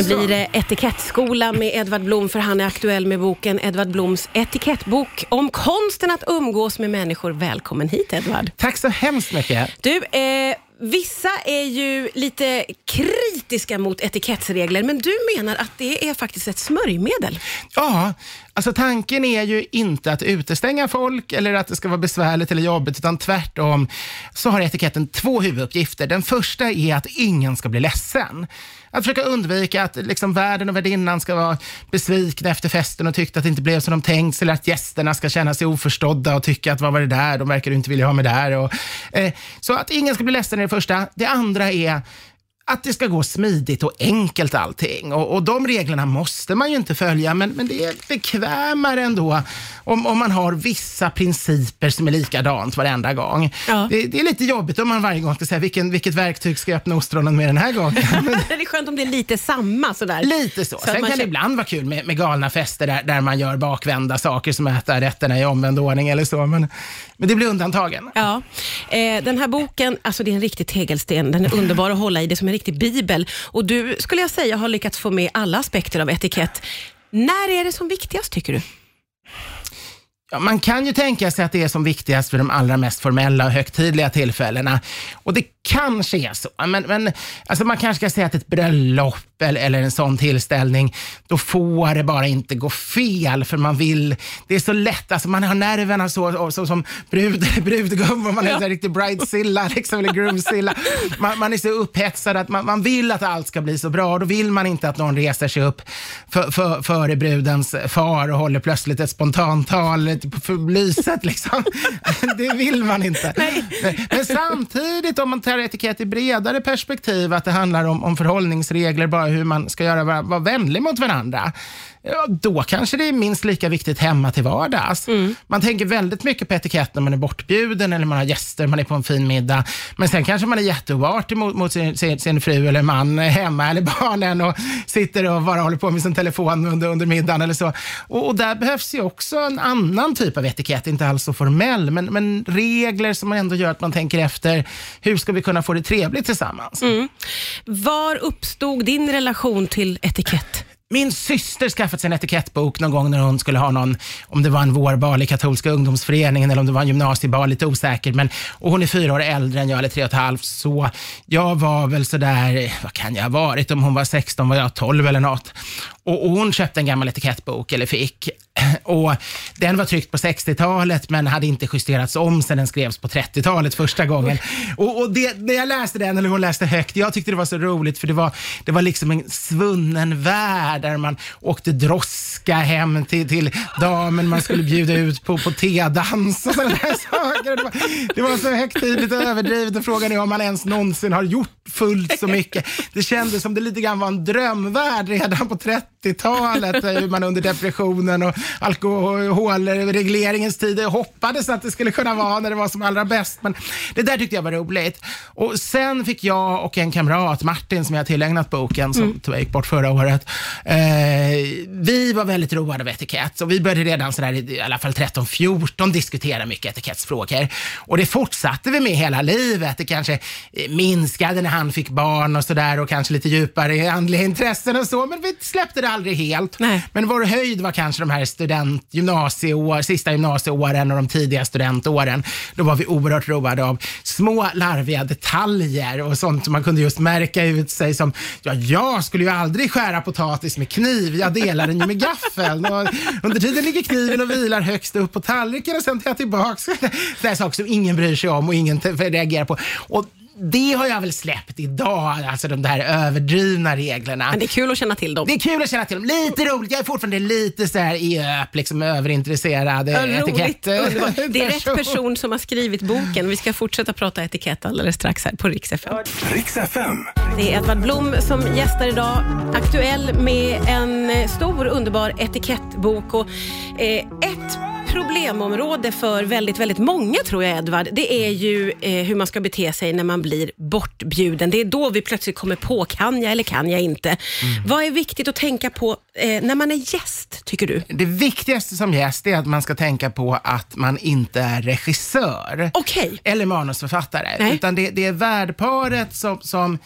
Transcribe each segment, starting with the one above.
Nu blir det etikettskola med Edvard Blom för han är aktuell med boken Edvard Bloms etikettbok om konsten att umgås med människor. Välkommen hit Edvard. Tack så hemskt mycket. Du, eh, vissa är ju lite kritiska mot etikettsregler, men du menar att det är faktiskt ett smörjmedel? Ja, alltså tanken är ju inte att utestänga folk eller att det ska vara besvärligt eller jobbigt, utan tvärtom så har etiketten två huvuduppgifter. Den första är att ingen ska bli ledsen. Att försöka undvika att liksom värden och värdinnan ska vara besvikna efter festen och tyckte att det inte blev som de tänkt eller att gästerna ska känna sig oförstådda och tycka att vad var det där, de verkar inte vilja ha mig där. Och, eh, så att ingen ska bli ledsen är det första. Det andra är att det ska gå smidigt och enkelt allting. Och, och de reglerna måste man ju inte följa, men, men det är bekvämare ändå om, om man har vissa principer som är likadant varenda gång. Ja. Det, det är lite jobbigt om man varje gång ska säga vilken, vilket verktyg ska jag öppna ostronen med den här gången. det är skönt om det är lite samma sådär. Lite så. att Sen kan det ibland vara kul med, med galna fester där, där man gör bakvända saker som att äta rätterna i omvänd ordning eller så. Men, men det blir undantagen. Ja. Eh, den här boken, alltså det är en riktig tegelsten. Den är underbar att hålla i. Det som en riktig bibel. Och du, skulle jag säga, har lyckats få med alla aspekter av etikett. När är det som viktigast, tycker du? Ja, man kan ju tänka sig att det är som viktigast för de allra mest formella och högtidliga tillfällena. Och det kanske är så. Men, men alltså man kanske ska säga att ett bröllop eller, eller en sån tillställning, då får det bara inte gå fel för man vill, det är så lätt, alltså man har nerverna så, och så som brud, brudgum och man är Ja. så riktigt bridezilla liksom, eller groomzilla. Man, man är så upphetsad att man, man vill att allt ska bli så bra och då vill man inte att någon reser sig upp för, för, före brudens far och håller plötsligt ett spontantal för lyset. Liksom. Det vill man inte. Men samtidigt, om man tar etikett i bredare perspektiv, att det handlar om, om förhållningsregler, bara hur man ska göra, vara, vara vänlig mot varandra. Ja, då kanske det är minst lika viktigt hemma till vardags. Man tänker väldigt mycket på etikett när man är bortbjuden eller man har gäster, man är på en fin middag. Men sen kanske man är jätteoartig mot, mot sin, sin, sin fru eller man hemma eller barnen och sitter och bara håller på med sin telefon under, under middagen eller så. Och, och där behövs ju också en annan typ av etikett, inte alls så formell, men, men regler som ändå gör att man tänker efter, hur ska vi kunna få det trevligt tillsammans? Var uppstod din relation till etikett? Min syster skaffat sig en etikettbok någon gång när hon skulle ha någon, om det var en vårbal i katolska ungdomsföreningen eller om det var en gymnasiebal, lite osäker. Men, och hon är fyra år äldre än jag, eller tre och ett halvt, så jag var väl sådär, vad kan jag ha varit? Om hon var 16 var jag 12 eller något. Och, hon köpte en gammal etikettbok, eller fick, och den var tryckt på 60-talet men hade inte justerats om sedan den skrevs på 30-talet första gången. Och, och det, när jag läste den, eller hon läste högt, jag tyckte det var så roligt för det var, det var liksom en svunnen värld där man åkte droska hem till, till damen man skulle bjuda ut på, på tedans och sådana där saker. Det var, det var så högtidligt och överdrivet och frågan är om man ens någonsin har gjort fullt så mycket. Det kändes som det lite grann var en drömvärld redan på 30-talet. 90-talet, eh, man under depressionen och alkoholregleringens tid eh, hoppades att det skulle kunna vara när det var som allra bäst. Men det där tyckte jag var roligt. Och sen fick jag och en kamrat, Martin, som jag tillägnat boken, som mm. tyvärr gick bort förra året. Eh, vi var väldigt roade av etikett och vi började redan sådär i alla fall 13-14 diskutera mycket etikettsfrågor. Och det fortsatte vi med hela livet. Det kanske eh, minskade när han fick barn och sådär och kanske lite djupare andliga intressen och så, men vi släppte det aldrig helt. Nej. Men vår höjd var kanske de här student, gymnasieår, sista gymnasieåren och de tidiga studentåren. Då var vi oerhört roade av små larviga detaljer och sånt som man kunde just märka ut sig som, ja, jag skulle ju aldrig skära potatis med kniv, jag delar den ju med gaffeln. Och under tiden ligger kniven och vilar högst upp på tallriken och sen tar jag tillbaks. Det är saker som ingen bryr sig om och ingen reagerar på. Och det har jag väl släppt idag, alltså de där överdrivna reglerna. Men det är kul att känna till dem. Det är kul att känna till dem. Lite roligt. Jag är fortfarande lite så här i öp, liksom överintresserad Ja, eh, roligt, etikett. underbart. Det är rätt person som har skrivit boken. Vi ska fortsätta prata etikett alldeles strax här på Rix FM. Riks FM. Det är Edvard Blom som gästar idag. Aktuell med en stor underbar etikettbok. Och, eh, ett problemområde för väldigt, väldigt många tror jag Edvard, det är ju eh, hur man ska bete sig när man blir bortbjuden. Det är då vi plötsligt kommer på, kan jag eller kan jag inte? Vad är viktigt att tänka på eh, när man är gäst, tycker du? Det viktigaste som gäst är att man ska tänka på att man inte är regissör Okej. eller manusförfattare. Nej. Utan det, det är värdparet som, som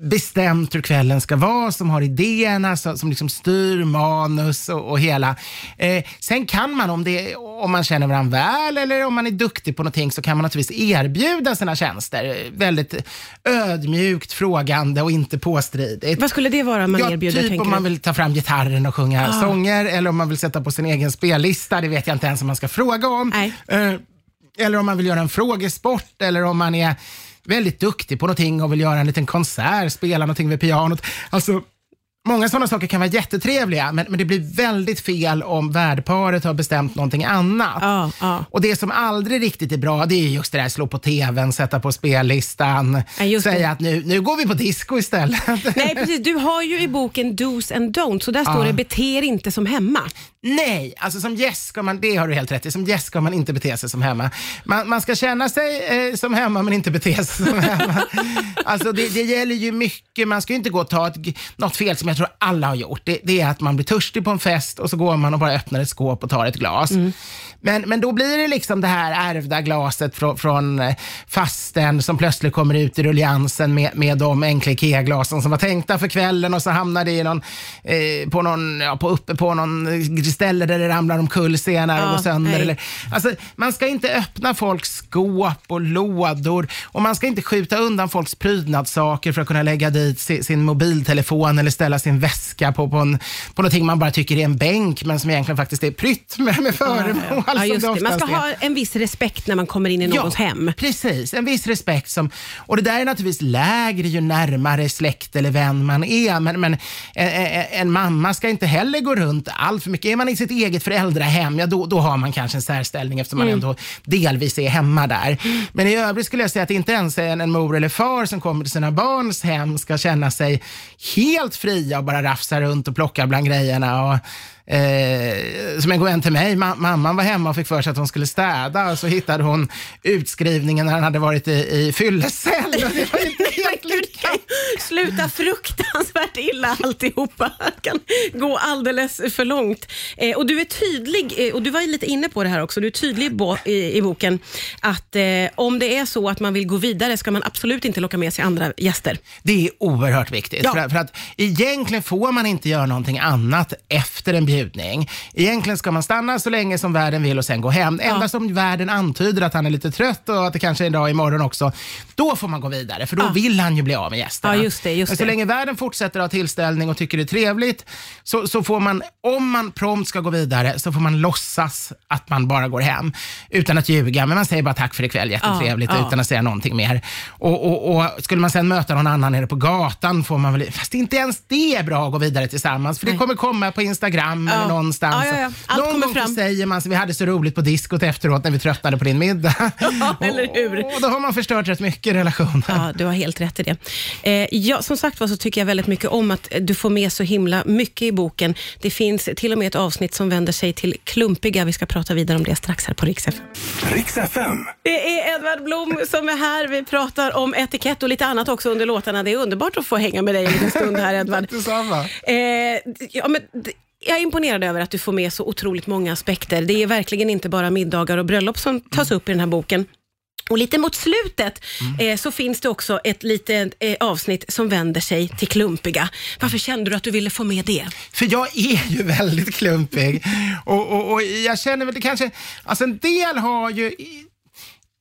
bestämt hur kvällen ska vara, som har idéerna, som, som liksom styr manus och, och hela. Eh, sen kan man, om, det, om man känner varandra väl eller om man är duktig på någonting, så kan man naturligtvis erbjuda sina tjänster. Väldigt ödmjukt, frågande och inte påstridigt. Vad skulle det vara man ja, erbjuder? Typ om man vill ta fram gitarren och sjunga ah. sånger, eller om man vill sätta på sin egen spellista. Det vet jag inte ens om man ska fråga om. Eh, eller om man vill göra en frågesport, eller om man är väldigt duktig på någonting och vill göra en liten konsert, spela någonting vid pianot. Alltså, Många sådana saker kan vara jättetrevliga, men, men det blir väldigt fel om värdparet har bestämt någonting annat. Ja, ja. Och Det som aldrig riktigt är bra, det är just det där slå på tvn, sätta på spellistan, Ja, säga det. att nu, nu går vi på disco istället. Nej, precis. Du har ju i boken Do's and Don'ts, så där står det bete er inte som hemma. Nej, alltså som gäst ska man, det har du helt rätt i, som gäst ska man inte bete sig som hemma. Man, man ska känna sig eh, som hemma men inte bete sig som hemma. alltså det, det gäller ju mycket, man ska ju inte gå och ta ett, något fel som jag tror alla har gjort. Det, det, är att man blir törstig på en fest och så går man och bara öppnar ett skåp och tar ett glas. Mm. Men, men då blir det liksom det här ärvda glaset från, från eh, fasten som plötsligt kommer ut i rulliansen med, med de enkla IKEA-glasen som var tänkta för kvällen och så hamnar det i någon, eh, på, någon, ja, på, uppe på någon ställe där det ramlar omkull senare och går sönder. Eller, alltså, man ska inte öppna folks skåp och lådor och man ska inte skjuta undan folks prydnadssaker för att kunna lägga dit sin, sin mobiltelefon eller ställa sin väska på, på, en, på någonting man bara tycker är en bänk men som egentligen faktiskt är prytt med, med föremål. Ja, det. Man ska ha en viss respekt när man kommer in i någons ja, hem. Precis, en viss respekt. Som, och Det där är naturligtvis lägre ju närmare släkt eller vän man är. Men, men en, en mamma ska inte heller gå runt allt för mycket. Man i sitt eget föräldrahem, ja, då, då har man kanske en särställning eftersom mm. man ändå delvis är hemma där. Men i övrigt skulle jag säga att inte ens en, en mor eller far som kommer till sina barns hem ska känna sig helt fria och bara rafsa runt och plocka bland grejerna. Och, Eh, som en god vän till mig, ma mamman var hemma och fick för sig att hon skulle städa och så hittade hon utskrivningen när han hade varit i, i fyllecell. Det var inte helt lyckat. Sluta fruktansvärt illa alltihopa. Det kan gå alldeles för långt. Eh, och Du är tydlig, eh, och du var lite inne på det här också, du är tydlig i, i, i boken att eh, om det är så att man vill gå vidare ska man absolut inte locka med sig andra gäster. Det är oerhört viktigt. Ja. För, för, att egentligen får man inte göra någonting annat efter en bjudning. Egentligen ska man stanna så länge som världen vill och sen gå hem. Ja. Endast om världen antyder att han är lite trött och att det kanske är en dag imorgon också, då får man gå vidare. För då ja. vill han ju bli av med gästerna. Ja, just det, just Men så det. länge världen fortsätter ha tillställning och tycker det är trevligt, så, så får man, om man prompt ska gå vidare, så får man låtsas att man bara går hem. Utan att ljuga, men man säger bara tack för ikväll, jättetrevligt, ja, utan att säga någonting mer. Och, och, och, Skulle man sen möta någon annan nere på gatan, får man väl, fast inte ens det är bra att gå vidare tillsammans, för Nej. det kommer komma på Instagram eller någonstans. Ja, ja, ja. Allt Någon kommer gång fram. säger man, så vi hade så roligt på diskot efteråt när vi tröttnade på din middag. Ja, eller hur? Och, och då har man förstört rätt mycket i relationen. Ja, du har helt rätt i det. Eh, ja, som sagt var så tycker jag väldigt mycket om att du får med så himla mycket i boken. Det finns till och med ett avsnitt som vänder sig till klumpiga. Vi ska prata vidare om det strax här på Rix FM. Rix FM. Det är Edvard Blom som är här. Vi pratar om etikett och lite annat också under låtarna. Det är underbart att få hänga med dig en liten stund här Edvard. Detsamma. Eh, ja, men, jag är imponerad över att du får med så otroligt många aspekter. Det är verkligen inte bara middagar och bröllop som tas upp i den här boken. Och lite mot slutet mm. eh, så finns det också ett litet eh, avsnitt som vänder sig till klumpiga. Varför kände du att du ville få med det? För jag är ju väldigt klumpig och, och, och jag känner väl det kanske, alltså en del har ju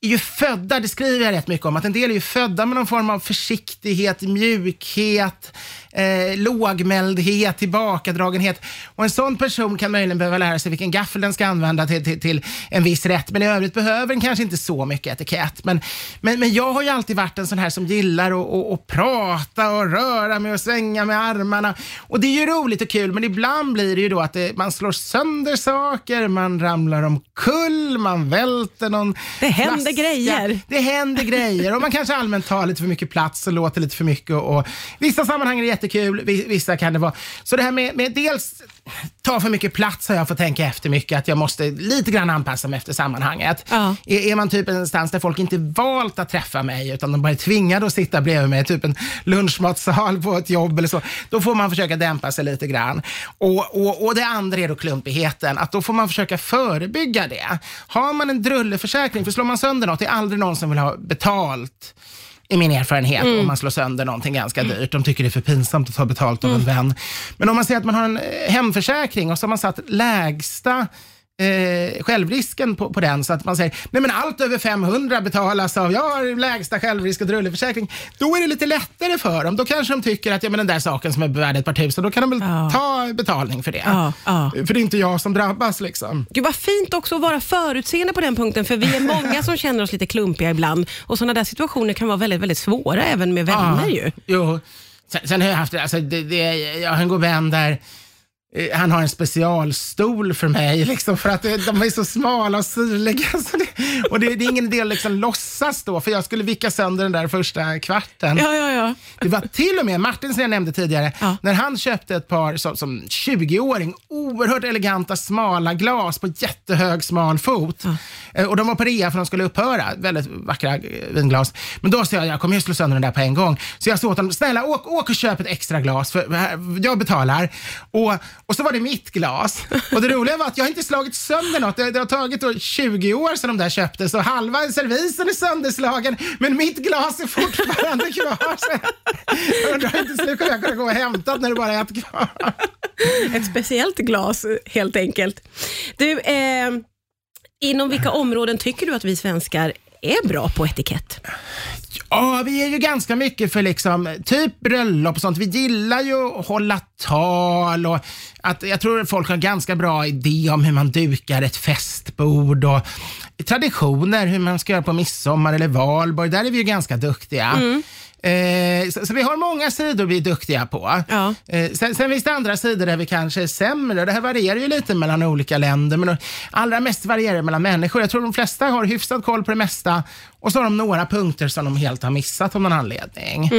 är ju födda, det skriver jag rätt mycket om, att en del är ju födda med någon form av försiktighet, mjukhet, eh, lågmäldhet, tillbakadragenhet. Och en sån person kan möjligen behöva lära sig vilken gaffel den ska använda till, till, till en viss rätt, men i övrigt behöver den kanske inte så mycket etikett. Men, men, men jag har ju alltid varit en sån här som gillar att, att, att prata och röra mig och svänga med armarna. Och det är ju roligt och kul, men ibland blir det ju då att det, man slår sönder saker, man ramlar omkull, man välter någon Det händer flaska. grejer. Det händer grejer och man kanske allmänt tar lite för mycket plats och låter lite för mycket. Och, och vissa sammanhang är det jättekul, vissa kan det vara. Så det här med, med dels ta för mycket plats har jag fått tänka efter mycket, att jag måste lite grann anpassa mig efter sammanhanget. Ja. Är, är man typ någonstans där folk inte valt att träffa mig, utan de bara är tvingade att sitta bredvid mig, typ en lunchmatsal på ett jobb eller så, då får man försöka dämpa sig lite grann. Och, och, och det andra är då klumpigheten, att då får man försöka förebygga det. Har man en drulleförsäkring, för slår man sönder något, det är aldrig någon som vill ha betalt i min erfarenhet, om man slår sönder någonting ganska dyrt. De tycker det är för pinsamt att ta betalt av en vän. Men om man säger att man har en eh, hemförsäkring och så har man satt lägsta eh, självrisken på, på den så att man säger nej men allt över 500 betalas av, jag har lägsta självrisk och drulleförsäkring. Då är det lite lättare för dem. Då kanske de tycker att ja, men den där saken som är värd ett par tusen, då kan de väl Ja. ta betalning för det. Ja, ja. För det är inte jag som drabbas liksom. Gud vad fint också att vara förutseende på den punkten, för vi är många som känner oss lite klumpiga ibland och sådana där situationer kan vara väldigt, väldigt svåra även med vänner ju. Jo. Sen, sen har jag haft, alltså, det, det, jag har en god vän där han har en specialstol för mig, liksom, för att eh, de är så smala och syrliga. Det, och det, det är ingen idé att liksom låtsas då, för jag skulle vicka sönder den där första kvarten. Ja, ja, ja. Det var till och med Martin som jag nämnde tidigare, Ja. när han köpte ett par som, som 20-åring, oerhört eleganta smala glas på jättehög smal fot. Eh, Och de var på rea för de skulle upphöra. Väldigt vackra eh, vinglas. Men då sa jag, jag kommer ju slå sönder den där på en gång. Så jag sa åt honom, snälla åk, åk och köp ett extra glas, för jag betalar. Och, och så var det mitt glas. Och det roliga var att jag inte slagit sönder något. Det, det har tagit 20 år sedan de där köptes och halva servisen är sönderslagen, men mitt glas är fortfarande kvar. Så jag undrar inte slut kommer jag kunna gå och hämta när det bara är ett kvar. Ett speciellt glas helt enkelt. Du, eh, inom vilka områden tycker du att vi svenskar är bra på etikett? Ja, vi är ju ganska mycket för liksom, typ bröllop och sånt. Vi gillar ju att hålla tal och att jag tror att folk har ganska bra idé om hur man dukar ett festbord och traditioner, hur man ska göra på midsommar eller valborg. Där är vi ju ganska duktiga. Eh, så, så vi har många sidor vi är duktiga på. Ja. Eh, sen, sen finns det andra sidor där vi kanske är sämre. Det här varierar ju lite mellan olika länder, men allra mest varierar det mellan människor. Jag tror de flesta har hyfsad koll på det mesta och så har de några punkter som de helt har missat av någon anledning.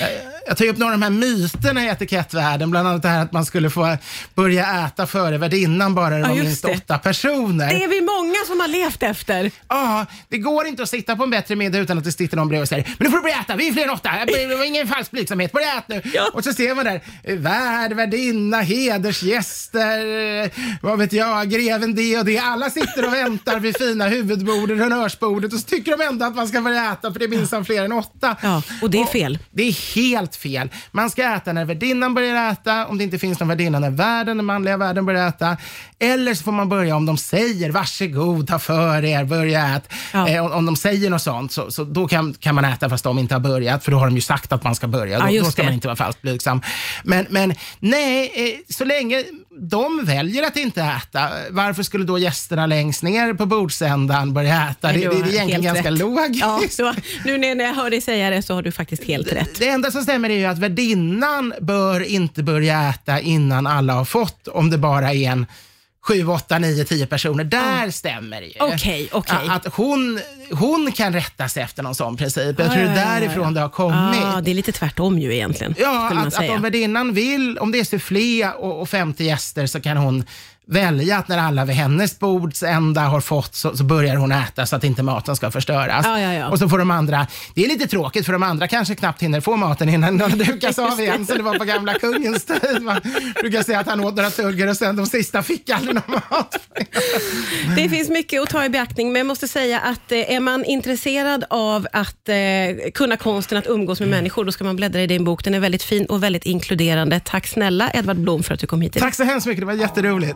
Jag, jag tar upp några av de här myterna i etikettvärlden, bland annat det här att man skulle få börja äta före värdinnan bara det Ja, var just minst det. åtta personer. Det är vi många som har levt efter. Ja, det går inte att sitta på en bättre middag utan att det sitter någon bredvid och säger “Men nu får du börja äta, vi är fler än åtta, det var ingen falsk blygsamhet, börja äta nu”. Ja. Och så ser man där, värd, värdinna, hedersgäster, vad vet jag, greven det och det. Alla sitter och väntar vid fina huvudbordet, honnörsbordet och så tycker de ändå att man ska börja äta för det är minsann fler än åtta. Ja, och det är fel. Det är helt fel. Man ska äta när värdinnan börjar äta, om det inte finns någon värdinna när värden, den manliga värden börjar äta. Eller så får man börja om de säger varsågod, ta för er, börja ät. Ja. Eh, om, om de säger något sånt, så, så då kan, kan man äta fast de inte har börjat, för då har de ju sagt att man ska börja. Ja, då, då ska det. man inte vara falskt blygsam. Men, men nej, eh, så länge de väljer att inte äta, varför skulle då gästerna längst ner på bordsändan börja äta? Det, det, Du är egentligen ganska rätt. logiskt. Ja, nu när jag hör dig säga det så har du faktiskt helt rätt. Det enda som stämmer är ju att värdinnan bör inte börja äta innan alla har fått, om det bara är en 7, 8, 9, 10 personer. Där stämmer det ju. Okej, okej. Att hon, hon kan rätta sig efter någon sån princip. Jag Ja, tror det är ja, ja, därifrån ja. det har kommit. Ja, det är lite tvärtom ju egentligen. Ja, att, att om värdinnan vill, om det är sufflé och, och 50 gäster så kan hon välja att när alla vid hennes bords ända har fått så, så börjar hon äta så att inte maten ska förstöras. Ja, ja, ja. Och så får de andra, det är lite tråkigt för de andra kanske knappt hinner få maten innan den dukas av igen. Så det var på gamla kungens tid. Man brukar säga att han åt några tuggor och sen de sista fick aldrig någon mat. Det finns mycket att ta i beaktning, men jag måste säga att eh, är man intresserad av att eh, kunna konsten att umgås med människor, då ska man bläddra i din bok. Den är väldigt fin och väldigt inkluderande. Tack snälla Edvard Blom för att du kom hit idag. Tack så hemskt mycket, det var jätteroligt.